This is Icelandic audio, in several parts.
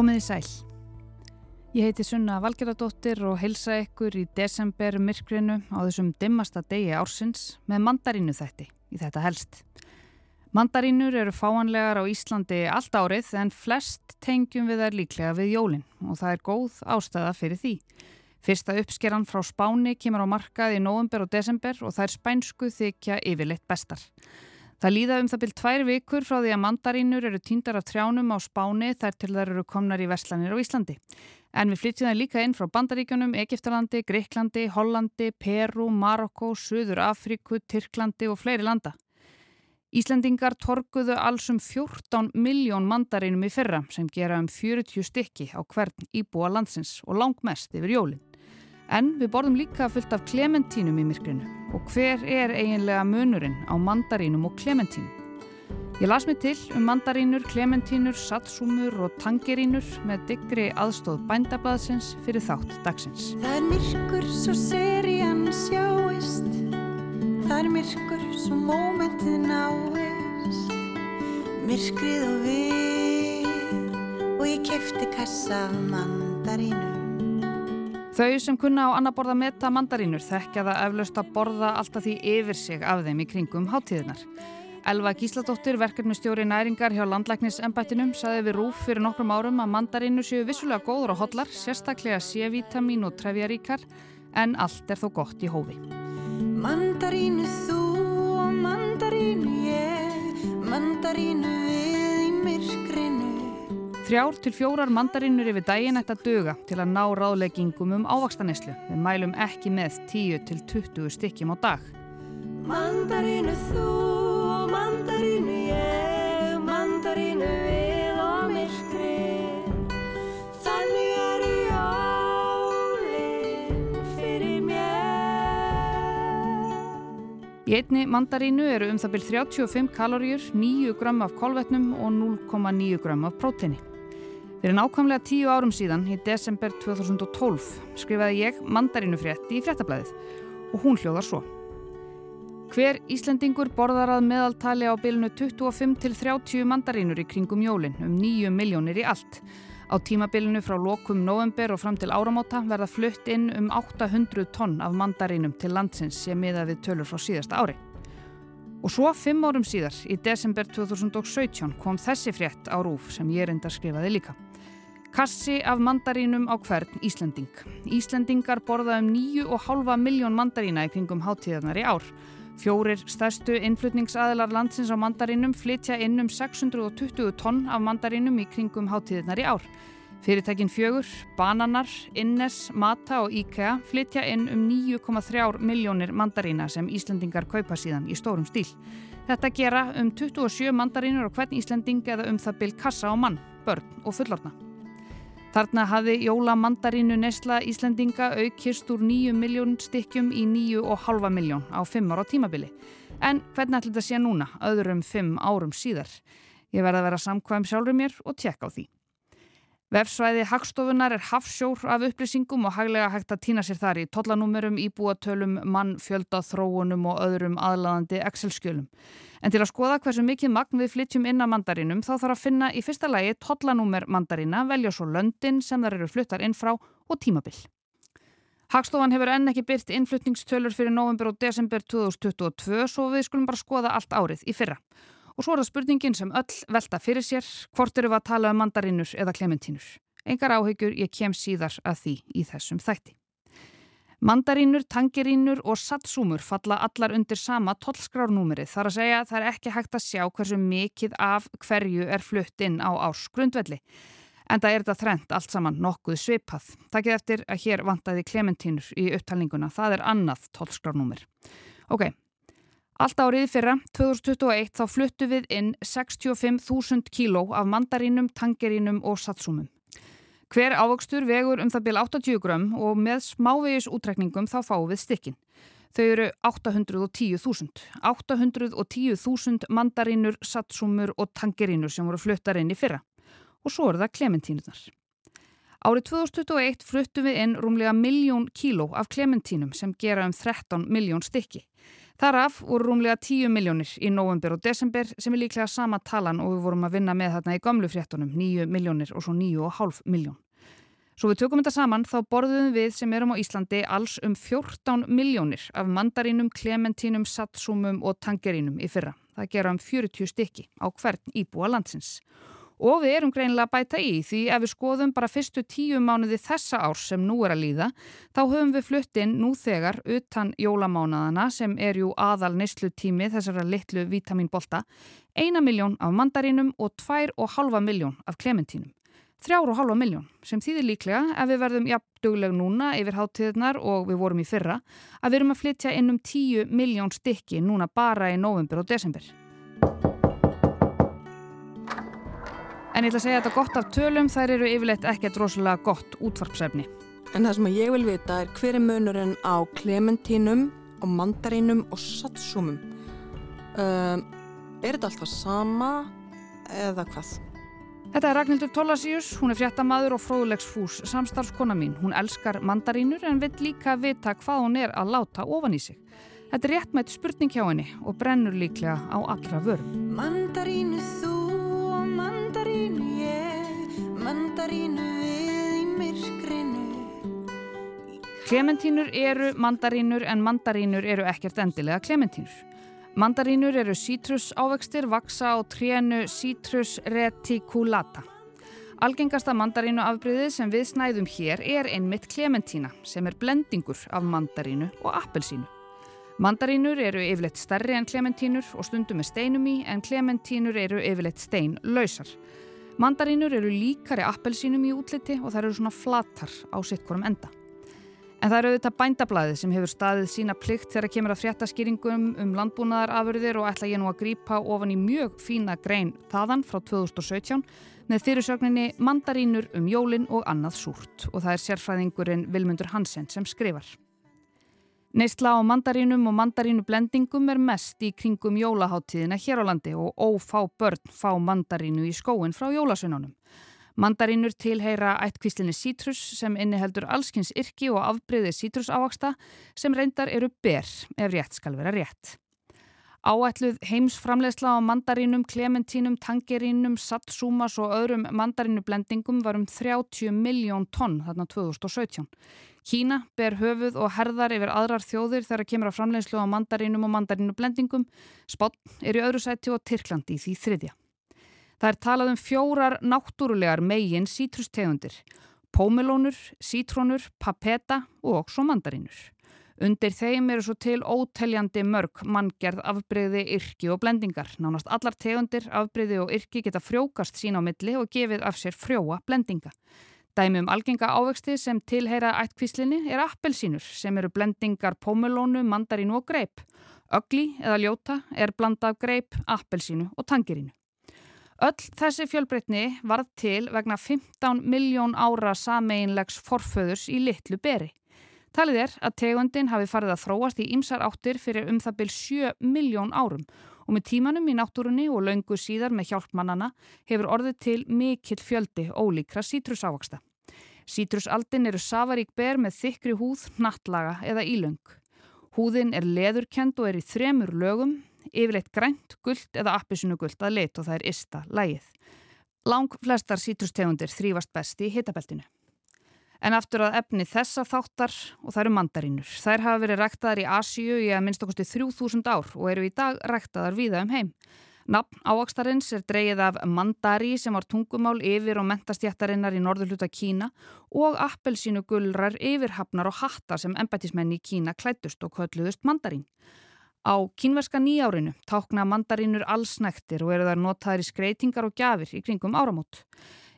Komiði sæl. Ég heiti Sunna Valgeradóttir og heilsa ykkur í desember myrkrinu á þessum dimmasta degi ársins með mandarínu þætti í þetta helst. Mandarínur eru fáanlegar á Íslandi allt árið en flest tengjum við þær líklega við jólinn og það er góð ástæða fyrir því. Fyrsta uppskeran frá Spáni kemur á markað í november og desember og það er spænsku þykja yfirleitt bestar. Það líða um það byrj tvær vikur frá því að mandarínur eru týndar af trjánum á Spáni þar til þær eru komnar í verslanir á Íslandi. En við flytjum það líka inn frá Bandaríkjunum, Egiptalandi, Greiklandi, Hollandi, Peru, Marokko, Suður Afríku, Tyrklandi og fleiri landa. Íslendingar torguðu alls um 14 miljón mandarínum í fyrra sem gera um 40 stykki á hvern íbúa landsins og langmest yfir jólinn. En við borðum líka fullt af klementínum í myrkrinu og hver er eiginlega munurinn á mandarínum og klementínum? Ég las mig til um mandarínur, klementínur, satsúmur og tangerínur með diggri aðstóð bændablaðsins fyrir þátt dagsins. Það er myrkur svo serían sjáist Það er myrkur svo mómentið náist Myrkrið og við og ég kefti kassa af mandarínum Þau sem kunna á annar borða meta mandarínur þekkja það eflaust að borða alltaf því yfir sig af þeim í kringum hátíðinar. Elva Gísladóttir, verkefnistjóri næringar hjá landlæknisembættinum, saði við rúf fyrir nokkrum árum að mandarínur séu vissulega góður og hotlar, sérstaklega C-vitamin og trefjaríkar, en allt er þó gott í hófi. Mandarínu þú og mandarínu ég Mandarínu við í myrkrinu Þrjár til fjórar mandarínur yfir daginn ætti að döga til að ná ráðleggingum um ávaxtaneslu. Við mælum ekki með 10 til 20 stykkjum á dag. Mandarínu þú og mandarínu ég Mandarínu við og myrkrin Þannig eru jólin fyrir mér Í einni mandarínu eru um það byrj 35 kaloríur, 9 gram af kolvetnum og 0,9 gram af próteini. Fyrir nákvæmlega tíu árum síðan, í desember 2012, skrifaði ég mandarínufrétti í fréttablaðið og hún hljóðar svo. Hver Íslendingur borðar að meðaltali á bylunu 25 til 30 mandarínur í kringum jólin, um 9 miljónir í allt. Á tímabilinu frá lokum november og fram til áramóta verða flutt inn um 800 tonn af mandarínum til landsins sem miða við tölur frá síðasta ári. Og svo fimm árum síðar, í desember 2017, kom þessi frétt á rúf sem ég reyndar skrifaði líka. Kassi af mandarínum á hvern Íslending. Íslendingar borða um 9,5 miljón mandarína í kringum hátíðarnar í ár. Fjórir stærstu innflutningsaðilar landsins á mandarínum flytja inn um 620 tonn af mandarínum í kringum hátíðarnar í ár. Fyrirtækin fjögur, Bananar, Innes, Mata og IKEA flytja inn um 9,3 miljónir mandarína sem Íslendingar kaupa síðan í stórum stíl. Þetta gera um 27 mandarínur á hvern Íslending eða um það bil kassa á mann, börn og fullorna. Þarna hafði jóla mandarínu nesla Íslendinga aukist úr 9 miljón stykkjum í 9,5 miljón á 5 ára tímabili. En hvernig ætla þetta sé núna, öðrum 5 árum síðar? Ég verði að vera samkvæm sjálfur mér og tjekka á því. Vefsvæði Hagstofunar er hafsjór af upplýsingum og haglega hægt að týna sér þar í tollanúmerum, íbúatölum, mann, fjölda, þróunum og öðrum aðlaðandi Excel-skjölum. En til að skoða hversu mikið magn við flytjum inn að mandarinum þá þarf að finna í fyrsta lægi tollanúmer mandarina, velja svo löndin sem þar eru fluttar inn frá og tímabill. Hagstofan hefur enn ekki byrt innflutningstölur fyrir november og desember 2022 svo við skulum bara skoða allt árið í fyrra. Og svo er það spurningin sem öll velta fyrir sér, hvort eru við að tala um mandarinur eða klementínur. Engar áhyggjur, ég kem síðar að því í þessum þætti. Mandarínur, tangerínur og satsúmur falla allar undir sama tollskrárnúmerið. Þar að segja það er ekki hægt að sjá hversu mikið af hverju er flutt inn á árs grundvelli. En það er þetta þrent allt saman nokkuð svipað. Takkið eftir að hér vantaði klementínur í upptalninguna. Það er annað tollskrárnúmer. Ok, Allt árið fyrra, 2021, þá fluttu við inn 65.000 kíló af mandarínum, tangerínum og satsúmum. Hver ávöxtur vegur um það byrj 80 grömm og með smávegis útrekningum þá fáum við stykkin. Þau eru 810.000. 810.000 mandarínur, satsúmur og tangerínur sem voru fluttar inn í fyrra. Og svo eru það klementínunar. Árið 2021 fluttum við inn rúmlega miljón kíló af klementínum sem gera um 13 miljón stykki. Þaraf voru rúmlega 10 miljónir í november og desember sem er líklega sama talan og við vorum að vinna með þarna í gamlu fréttunum, 9 miljónir og svo 9,5 miljón. Svo við tökum þetta saman þá borðum við sem erum á Íslandi alls um 14 miljónir af mandarínum, klementínum, satsúmum og tangerínum í fyrra. Það gera um 40 stykki á hvern íbúa landsins. Og við erum greinilega að bæta í því ef við skoðum bara fyrstu tíu mánuði þessa árs sem nú er að líða, þá höfum við fluttinn nú þegar utan jólamánadana sem er jú aðal neyslutími þessara litlu vítaminbolta, eina miljón af mandarínum og tvær og halva miljón af klementínum. Þrjár og halva miljón sem þýðir líklega ef við verðum jafndugleg núna yfir háttíðnar og við vorum í fyrra að við erum að flytja inn um tíu miljón stykki núna bara í november og desember. En ég ætla að segja þetta gott af tölum, þær eru yfirleitt ekkert rosalega gott útvarpsefni. En það sem ég vil vita er hver er munurinn á klementínum og mandarínum og satsúmum. Um, er þetta alltaf sama eða hvað? Þetta er Ragnhildur Tólasíus, hún er fréttamaður og fróðulegsfús samstarfskona mín. Hún elskar mandarínur en vill líka vita hvað hún er að láta ofan í sig. Þetta er réttmætt spurning hjá henni og brennur líklega á allra vörm. Mandarínu þú mandarínu við í myrkrinu. Klementínur eru mandarínur en mandarínur eru ekkert endilega klementínur. Mandarínur eru sítrus ávextir vaksa á trénu sítrus reticulata. Algengasta mandarínu afbríðið sem við snæðum hér er einmitt klementína sem er blendingur af mandarínu og appelsínu. Mandarínur eru yfirleitt stærri en klementínur og stundum með steinum í en klementínur eru yfirleitt steinlausar. Mandarínur eru líkari appelsínum í útliti og það eru svona flatar á sittkorum enda. En það eru auðvitað bændablaðið sem hefur staðið sína plikt þegar kemur að fréttaskýringum um landbúnaðarafurðir og ætla ég nú að grýpa ofan í mjög fína grein þaðan frá 2017 með fyrirsögninni Mandarínur um jólin og annað súrt og það er sérfræðingurinn Vilmundur Hansen sem skrifar. Neistla á mandarínum og mandarínublendingum er mest í kringum jólaháttíðina hér á landi og ófá börn fá mandarínu í skóin frá jólasununum. Mandarínur tilheyra ættkvíslinni sítrus sem inniheldur allskins yrki og afbreyði sítrusávaksta sem reyndar eru ber ef rétt skal vera rétt. Áætluð heimsframlegsla á mandarínum, klementínum, tangerínum, satsúmas og öðrum mandarínublendingum var um 30 miljón tonn þarna 2017. Kína ber höfuð og herðar yfir aðrar þjóðir þegar kemur að framleiðslu á mandarínum og mandarínublendingum. Spott er í öðru sæti og Tyrklandi í því þriðja. Það er talað um fjórar náttúrulegar megin sítrustegundir. Pómelónur, sítrónur, papeta og svo mandarínur. Undir þeim eru svo til óteljandi mörg manngerð afbreyði, yrki og blendingar. Nánast allar tegundir, afbreyði og yrki geta frjókast sín á milli og gefið af sér frjóa blendinga. Dæmi um algenga ávexti sem tilheyra ættkvíslinni er appelsínur sem eru blendingar pómelónu, mandarínu og greip. Ögli eða ljóta er blanda af greip, appelsínu og tangirínu. Öll þessi fjölbreytni varð til vegna 15 miljón ára sameinlegs forföðurs í litlu beri. Talið er að tegundin hafi farið að þróast í ymsar áttir fyrir um það byrj 7 miljón árum og með tímanum í náttúrunni og laungu síðar með hjálpmannana hefur orðið til mikill fjöldi ólíkra sítrusávaksta. Sítrusaldin eru safarík ber með þykri húð, nattlaga eða ílöng. Húðin er leðurkend og er í þremur lögum, yfirleitt grænt, gullt eða appisunu gullt að lit og það er ysta lægið. Lang flestar sítrustegundir þrýfast best í hitabeltinu. En aftur að efni þessa þáttar og það eru mandarínur. Þær hafa verið ræktaðar í Asíu í að minnst okkusti 3000 ár og eru í dag ræktaðar viða um heim. Nafn ávakstarins er dreyið af mandari sem var tungumál yfir og mentastjættarinnar í norðurluta Kína og appelsínu gullrar yfirhafnar og hattar sem embætismenn í Kína klættust og kölluðust mandarín. Á kínverska nýjárinu tákna mandarínur allsnektir og eru þar notaðir í skreitingar og gjafir í kringum áramót.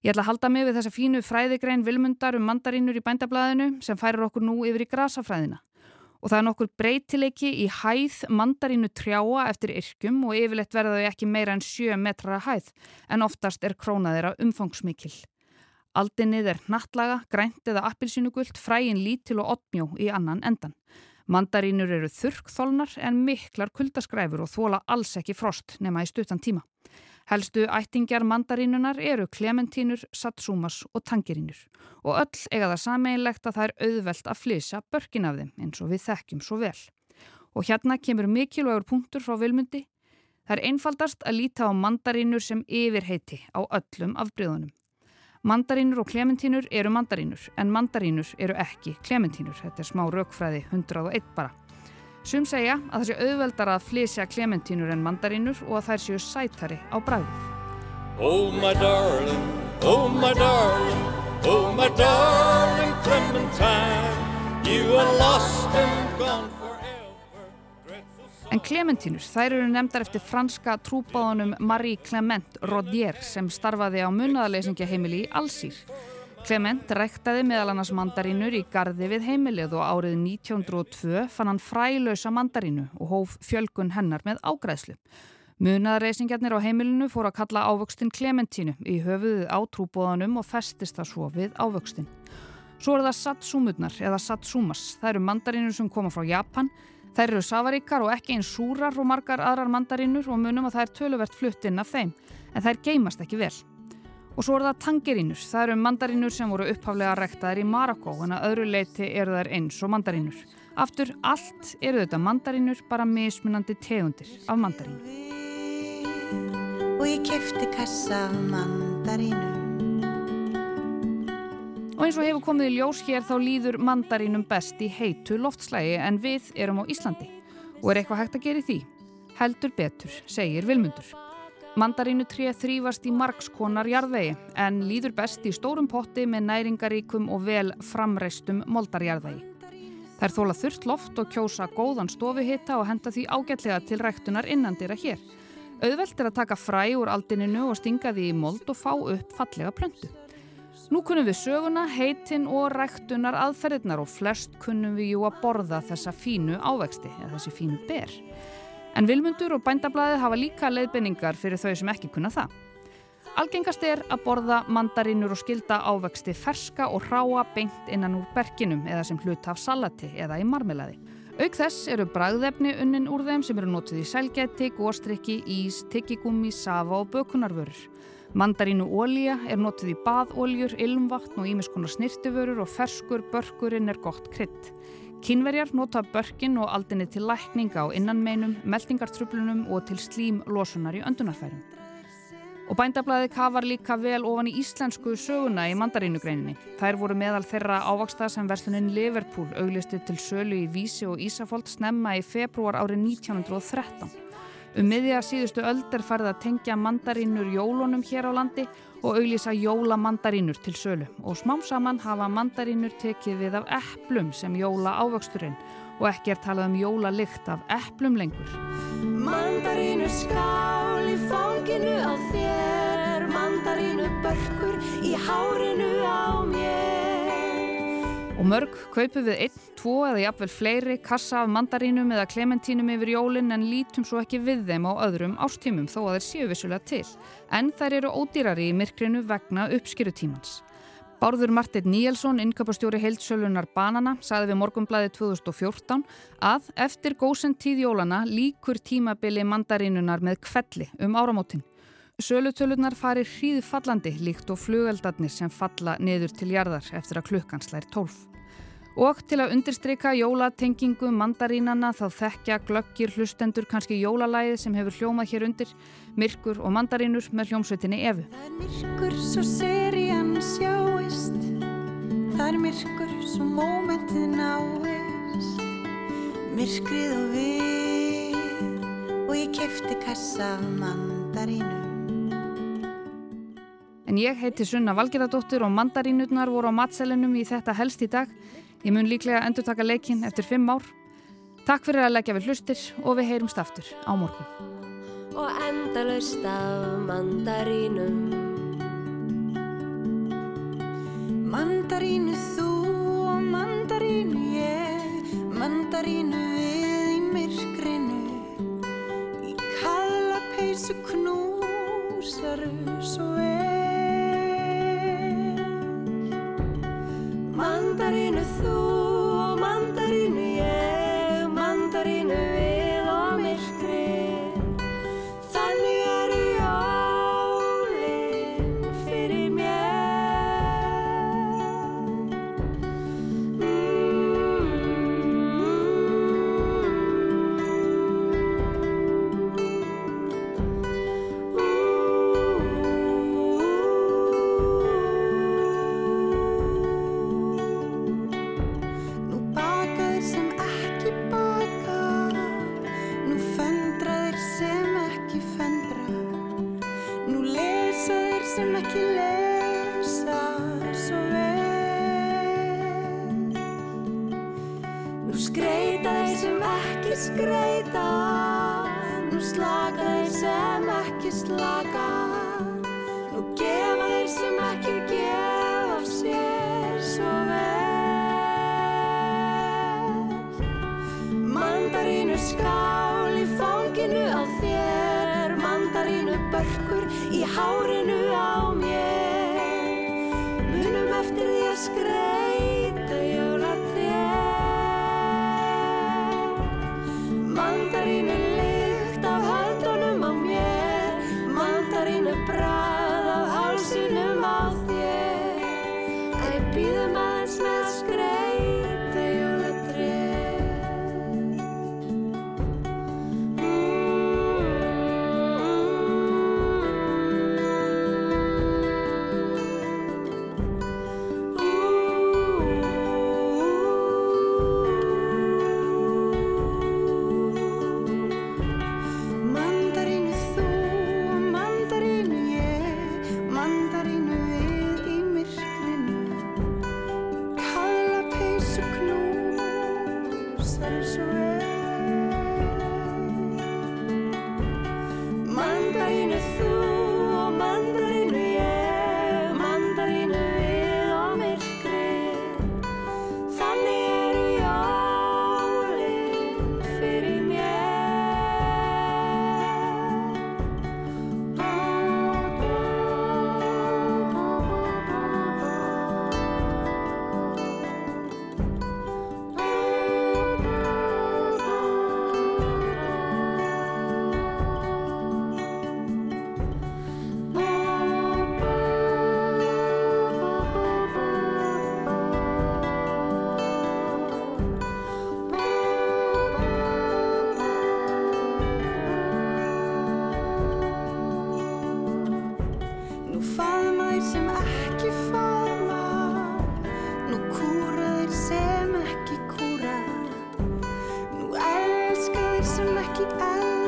Ég ætla að halda mig við þessa fínu fræðigrein vilmundar um mandarínur í bændablaðinu sem færir okkur nú yfir í grasafræðina. Og það er nokkur breytileiki í hæð mandarínu trjáa eftir yrkjum og yfirleitt verða þau ekki meira en 7 metrar að hæð en oftast er krónaðir að umfangsmikil. Aldinnið er nattlaga, grænt eða appilsínugult, fræin lítil og oddmjó í annan endan. Mandarínur eru þurrkþólnar en miklar kuldaskræfur og þóla alls ekki frost nema í stuttan tíma. Helstu ættingjar mandarínunar eru klementínur, satsúmas og tangirínur og öll eiga það sameinlegt að það er auðvelt að flýsa börkin af þeim eins og við þekkjum svo vel. Og hérna kemur mikilvægur punktur frá vilmundi. Það er einfaldast að líta á mandarínur sem yfirheiti á öllum afbríðunum. Mandarínur og klementínur eru mandarínur en mandarínur eru ekki klementínur. Þetta er smá raukfræði 101 bara. Sum segja að það sé auðveldar að flysja klementínur en mandarínur og að þær séu sætari á bræðið. Oh my darling, oh my darling, oh my darling Clementine You are lost and gone En Clementínur, þær eru nefndar eftir franska trúbáðunum Marie Clement Rodier sem starfaði á munnaðarleysingjaheimili í Allsýr. Clement ræktaði meðal annars mandarínur í gardi við heimilið og árið 1902 fann hann frælösa mandarínu og hóf fjölgun hennar með ágræðslu. Munnaðarleysingjarnir á heimilinu fór að kalla ávöxtin Clementínu í höfuðið á trúbáðunum og festist það svo við ávöxtin. Svo er það satsúmurnar eða satsumas. Það eru mandarínur sem koma frá Japan Þær eru safaríkar og ekki eins súrar og margar aðrar mandarínur og munum að það er töluvert flutt inn af þeim, en þær geimast ekki vel. Og svo eru það tangerínur, það eru mandarínur sem voru upphaflega rektaðir í Marokko, en að öðru leiti eru þær eins og mandarínur. Aftur, allt eru þetta mandarínur, bara mismunandi tegundir af mandarínur. Og ég kefti kassa mandarínur Og eins og hefur komið í ljós hér þá líður mandarínum best í heitu loftslægi en við erum á Íslandi. Og er eitthvað hægt að gera í því? Heldur betur, segir Vilmundur. Mandarínu 3 þrýfast í margskonar jarðvegi en líður best í stórum potti með næringaríkum og vel framreistum moldarjarðvegi. Þær þóla þurft loft og kjósa góðan stofuhitta og henda því ágætlega til ræktunar innandira hér. Auðvelt er að taka fræ úr aldininu og stinga því í mold og fá upp fallega plöndu. Nú kunnum við söguna, heitin og ræktunar aðferðirnar og flest kunnum við jú að borða þessa fínu ávexti eða þessi fínu ber. En vilmundur og bændablaðið hafa líka leiðbenningar fyrir þau sem ekki kunna það. Algengast er að borða mandarínur og skilda ávexti ferska og hráa beint innan úr berginum eða sem hluta af salati eða í marmelaði. Auk þess eru bragðefni unnin úr þeim sem eru notið í selgeti, góstrykki, ís, tyggigumi, safa og bökunarvörur. Mandarínu ólíja er notið í baðóljur, ilmvatn og ímiskonar snirtiförur og ferskur börkurinn er gott krydd. Kínverjar nota börkin og aldinni til lækninga á innanmeinum, meldingartröflunum og til slímlosunar í öndunarfærum. Og bændablaði kafar líka vel ofan í íslensku söguna í mandarínugreininni. Þær voru meðal þeirra ávaksta sem verslunin Liverpool auglisti til sölu í Vísi og Ísafold snemma í februar árið 1913. Um miðja síðustu öld er farið að tengja mandarínur jólunum hér á landi og auglýsa jólamandarínur til sölu og smám saman hafa mandarínur tekið við af eplum sem jóla ávöxturinn og ekki er talað um jólalikt af eplum lengur. Mandarínur skál í fanginu á þér, mandarínur börkur í hárinu á. Og mörg kaupum við einn, tvo eða jafnvel fleiri kassa af mandarínum eða klementínum yfir jólinn en lítum svo ekki við þeim á öðrum ástímum þó að þeir séu vissulega til. En þær eru ódýrari í myrkrinu vegna uppskýrutímans. Bárður Martin Níelsson, innkjöpastjóri heilsölunar Banana, saði við morgumblæði 2014 að eftir góðsend tíð jólana líkur tímabili mandarínunar með kvelli um áramótin. Sölutölunar farir hríð fallandi líkt og flugeldarnir sem falla niður til jarðar eftir að klukkan slær tólf. Og til að undirstryka jólatengingu mandarínana þá þekkja glöggir hlustendur kannski jólalæði sem hefur hljómað hér undir, myrkur og mandarínur með hljómsveitinni Efu. Það er myrkur svo serían sjáist, það er myrkur svo mómentið náist, myrkrið og við og ég kefti kassa mandarínu. En ég heiti Sunna Valgerðardóttir og mandarínutnar voru á matselinum í þetta helst í dag. Ég mun líklega endur taka leikin eftir fimm ár. Takk fyrir að leggja við hlustir og við heyrumst aftur á morgun. Og endalust af mandarínum Mandarínu þú og mandarínu ég Mandarínu við í myrkrinu Í kalla peysu knúsaru svo vel mandarinu Nú skreita þeir sem ekki skreita Nú slaka þeir sem ekki slaka.